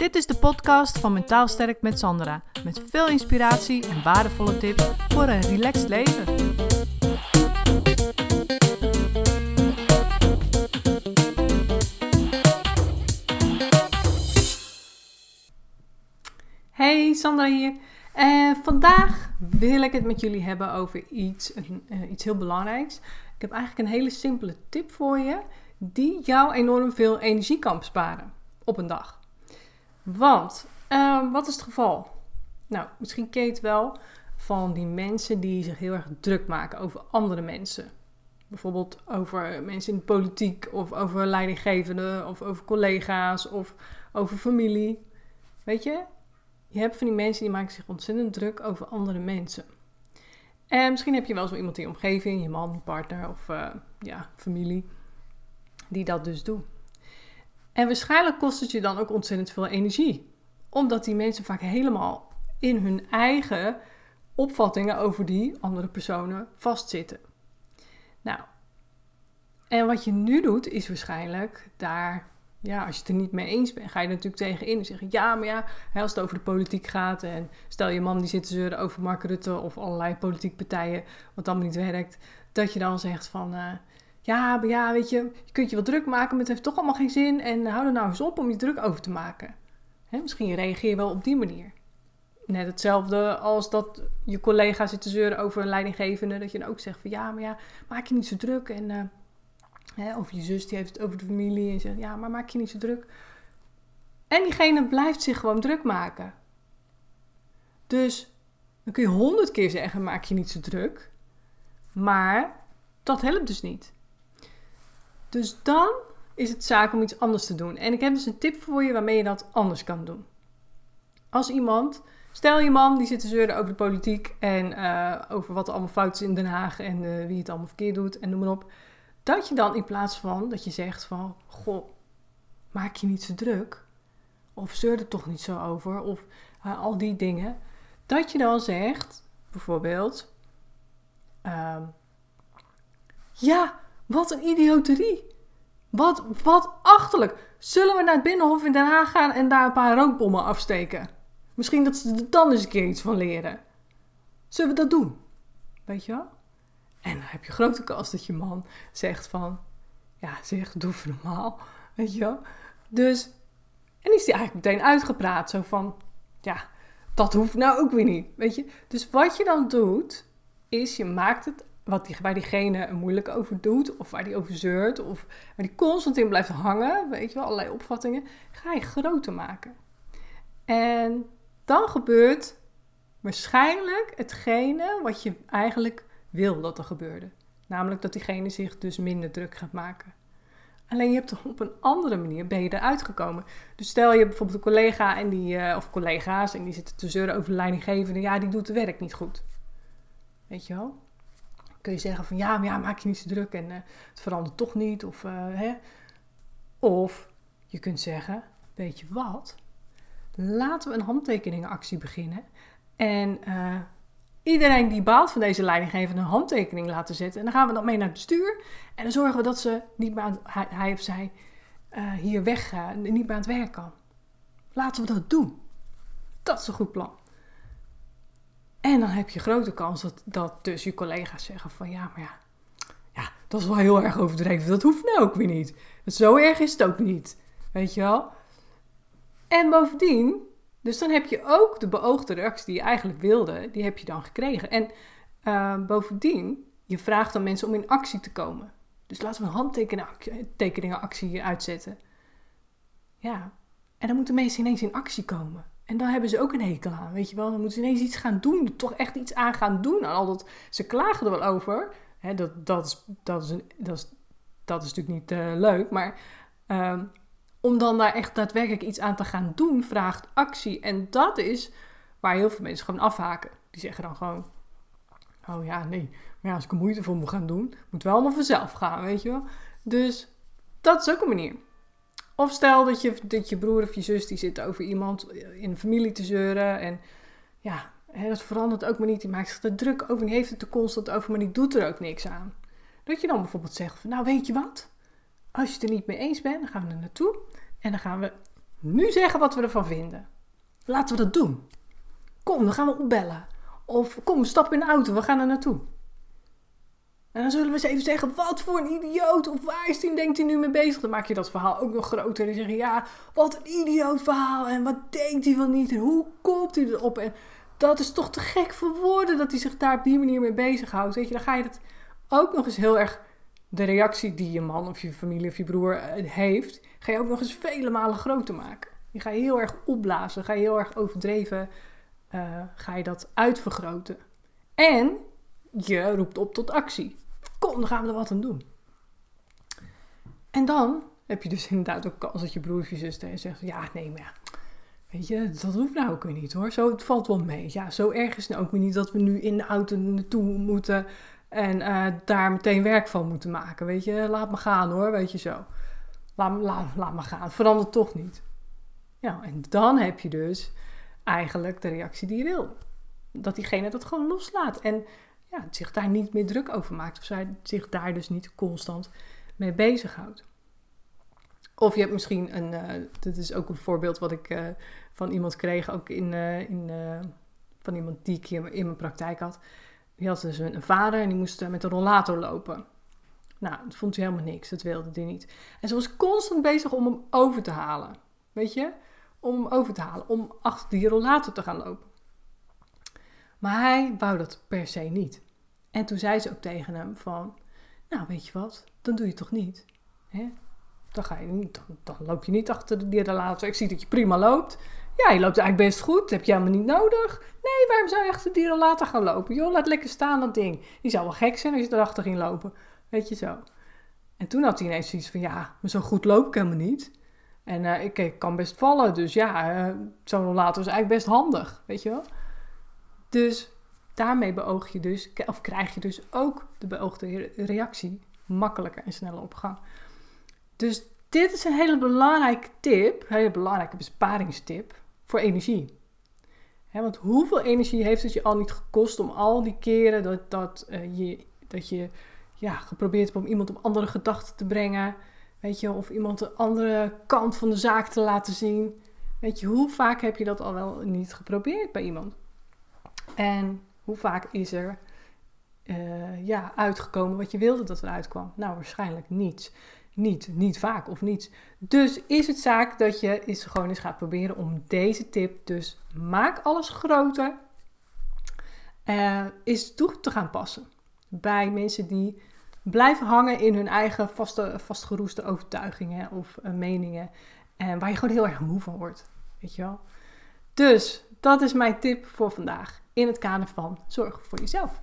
Dit is de podcast van Mentaal Sterk met Sandra. Met veel inspiratie en waardevolle tips voor een relaxed leven. Hey, Sandra hier. En vandaag wil ik het met jullie hebben over iets, uh, iets heel belangrijks. Ik heb eigenlijk een hele simpele tip voor je die jou enorm veel energie kan besparen op een dag. Want, uh, wat is het geval? Nou, misschien ken je het wel van die mensen die zich heel erg druk maken over andere mensen. Bijvoorbeeld over mensen in de politiek, of over leidinggevenden, of over collega's, of over familie. Weet je, je hebt van die mensen die maken zich ontzettend druk over andere mensen. En misschien heb je wel zo iemand in je omgeving, je man, partner of uh, ja, familie, die dat dus doen. En waarschijnlijk kost het je dan ook ontzettend veel energie. Omdat die mensen vaak helemaal in hun eigen opvattingen over die andere personen vastzitten. Nou, en wat je nu doet is waarschijnlijk daar, ja, als je het er niet mee eens bent, ga je er natuurlijk tegenin en zeggen: ja, maar ja, als het over de politiek gaat en stel je man die zit te zeuren over Mark Rutte of allerlei politieke partijen, wat allemaal niet werkt, dat je dan zegt van. Uh, ja, ja, weet je, je kunt je wel druk maken, maar het heeft toch allemaal geen zin. En hou er nou eens op om je druk over te maken. Hè, misschien reageer je wel op die manier. Net hetzelfde als dat je collega zit te zeuren over een leidinggevende. Dat je dan ook zegt van ja, maar ja, maak je niet zo druk. En, uh, hè, of je zus die heeft het over de familie en zegt ja, maar maak je niet zo druk. En diegene blijft zich gewoon druk maken. Dus dan kun je honderd keer zeggen maak je niet zo druk. Maar dat helpt dus niet. Dus dan is het zaak om iets anders te doen. En ik heb dus een tip voor je waarmee je dat anders kan doen. Als iemand, stel je man die zit te zeuren over de politiek en uh, over wat er allemaal fout is in Den Haag en uh, wie het allemaal verkeerd doet en noem maar op. Dat je dan in plaats van dat je zegt van, goh, maak je niet zo druk. Of zeur er toch niet zo over. Of uh, al die dingen. Dat je dan zegt, bijvoorbeeld, ja, wat een idioterie. Wat, wat achterlijk. Zullen we naar het Binnenhof in Den Haag gaan en daar een paar rookbommen afsteken? Misschien dat ze er dan eens een keer iets van leren. Zullen we dat doen? Weet je wel? En dan heb je grote kans dat je man zegt van... Ja, zeg, doe even normaal. Weet je wel? Dus... En is die eigenlijk meteen uitgepraat. Zo van... Ja, dat hoeft nou ook weer niet. Weet je? Dus wat je dan doet... Is je maakt het wat die, waar diegene moeilijk over doet, of waar die over zeurt, of waar die constant in blijft hangen, weet je wel, allerlei opvattingen, ga je groter maken. En dan gebeurt waarschijnlijk hetgene wat je eigenlijk wil dat er gebeurde. Namelijk dat diegene zich dus minder druk gaat maken. Alleen je hebt op een andere manier ben je eruit gekomen. Dus stel je bijvoorbeeld een collega en die, uh, of collega's en die zitten te zeuren over de leidinggevende. Ja, die doet het werk niet goed. Weet je wel? Kun je zeggen van ja, maar ja, maak je niet zo druk en uh, het verandert toch niet. Of, uh, hè. of je kunt zeggen, weet je wat, laten we een handtekeningenactie beginnen. En uh, iedereen die baalt van deze leidinggevende een handtekening laten zetten. En dan gaan we dat mee naar het bestuur. En dan zorgen we dat ze niet meer hij, hij of zij hier weg, niet meer aan het werk kan. Laten we dat doen. Dat is een goed plan. En dan heb je grote kans dat, dat dus je collega's zeggen van ja, maar ja, ja, dat is wel heel erg overdreven. Dat hoeft nou ook weer niet. Zo erg is het ook niet. Weet je wel? En bovendien, dus dan heb je ook de beoogde reactie die je eigenlijk wilde, die heb je dan gekregen. En uh, bovendien, je vraagt dan mensen om in actie te komen. Dus laten we een handtekeningenactie uitzetten. Ja, en dan moeten mensen ineens in actie komen. En dan hebben ze ook een hekel aan, weet je wel. Dan moeten ze ineens iets gaan doen, toch echt iets aan gaan doen. En al dat, ze klagen er wel over. Dat, dat, is, dat, is dat, is, dat is natuurlijk niet uh, leuk, maar uh, om dan daar echt daadwerkelijk iets aan te gaan doen, vraagt actie. En dat is waar heel veel mensen gewoon afhaken. Die zeggen dan gewoon, oh ja, nee, maar ja, als ik er moeite voor moet gaan doen, moet wel allemaal vanzelf gaan, weet je wel. Dus dat is ook een manier. Of stel dat je, dat je broer of je zus die zit over iemand in de familie te zeuren. En ja, dat verandert ook maar niet. Die maakt zich er druk over. Die heeft het er constant over, maar die doet er ook niks aan. Dat je dan bijvoorbeeld zegt nou weet je wat? Als je het er niet mee eens bent, dan gaan we er naartoe. En dan gaan we nu zeggen wat we ervan vinden. Laten we dat doen. Kom, dan gaan we opbellen. Of kom, stap in de auto, we gaan er naartoe. En dan zullen we eens even zeggen, wat voor een idioot. Of waar is die, denkt hij nu mee bezig? Dan maak je dat verhaal ook nog groter. En zeggen, ja, wat een idioot verhaal. En wat denkt hij wel niet? En hoe komt hij erop? En dat is toch te gek voor woorden dat hij zich daar op die manier mee bezighoudt. Weet je, dan ga je het ook nog eens heel erg... De reactie die je man of je familie of je broer eh, heeft... ga je ook nog eens vele malen groter maken. Die ga je heel erg opblazen. Ga je heel erg overdreven... Uh, ga je dat uitvergroten. En je roept op tot actie. Kom, dan gaan we er wat aan doen. En dan heb je dus inderdaad ook kans dat je broer of je zuster zegt: Ja, nee, maar ja, weet je, dat hoeft nou ook weer niet hoor. Zo, het valt wel mee. Ja, zo erg is nou ook weer niet dat we nu in de auto naartoe moeten en uh, daar meteen werk van moeten maken. Weet je, laat me gaan hoor, weet je zo. Laat, laat, laat me gaan, verandert toch niet. Ja, en dan heb je dus eigenlijk de reactie die je wil. Dat diegene dat gewoon loslaat. En ja, zich daar niet meer druk over maakt. Of zij zich daar dus niet constant mee bezighoudt. Of je hebt misschien een, uh, dit is ook een voorbeeld wat ik uh, van iemand kreeg, ook in, uh, in van iemand die ik hier in mijn praktijk had. Die had dus een, een vader en die moest met een rollator lopen. Nou, dat vond hij helemaal niks, dat wilde hij niet. En ze was constant bezig om hem over te halen. Weet je? Om hem over te halen, om achter die rollator te gaan lopen. Maar hij wou dat per se niet. En toen zei ze ook tegen hem van, nou weet je wat, dan doe je toch niet. Hè? Dan, ga je niet, dan, loop je niet achter de relatie. Ik zie dat je prima loopt. Ja, je loopt eigenlijk best goed. Dat heb je helemaal niet nodig. Nee, waarom zou je achter die later gaan lopen? Joh, laat lekker staan dat ding. Die zou wel gek zijn als je erachter ging lopen. Weet je zo. En toen had hij ineens zoiets van, ja, maar zo goed loop ik helemaal niet. En uh, ik, kan best vallen, dus ja, uh, zo'n rollator is eigenlijk best handig, weet je wel. Dus daarmee beoog je dus, of krijg je dus ook de beoogde reactie makkelijker en sneller op gang. Dus dit is een hele belangrijke tip, een hele belangrijke besparingstip voor energie. want hoeveel energie heeft het je al niet gekost om al die keren dat, dat, uh, je, dat je ja, geprobeerd hebt om iemand op andere gedachten te brengen? Weet je, of iemand de andere kant van de zaak te laten zien. Weet je, hoe vaak heb je dat al wel niet geprobeerd bij iemand? En hoe vaak is er uh, ja, uitgekomen wat je wilde dat eruit kwam? Nou, waarschijnlijk niets. Niet, niet vaak of niets. Dus is het zaak dat je eens gewoon eens gaat proberen om deze tip, dus maak alles groter, uh, is toe te gaan passen. Bij mensen die blijven hangen in hun eigen vaste, vastgeroeste overtuigingen of uh, meningen. En waar je gewoon heel erg moe van wordt. Weet je wel? Dus dat is mijn tip voor vandaag in het kader van zorg voor jezelf.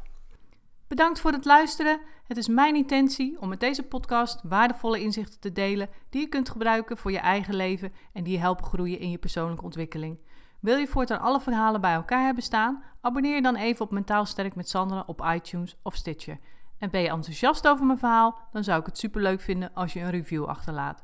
Bedankt voor het luisteren. Het is mijn intentie om met deze podcast waardevolle inzichten te delen die je kunt gebruiken voor je eigen leven en die je helpen groeien in je persoonlijke ontwikkeling. Wil je voortaan alle verhalen bij elkaar hebben staan? Abonneer je dan even op Mentaal Sterk met Sandra op iTunes of Stitcher. En ben je enthousiast over mijn verhaal? Dan zou ik het superleuk vinden als je een review achterlaat.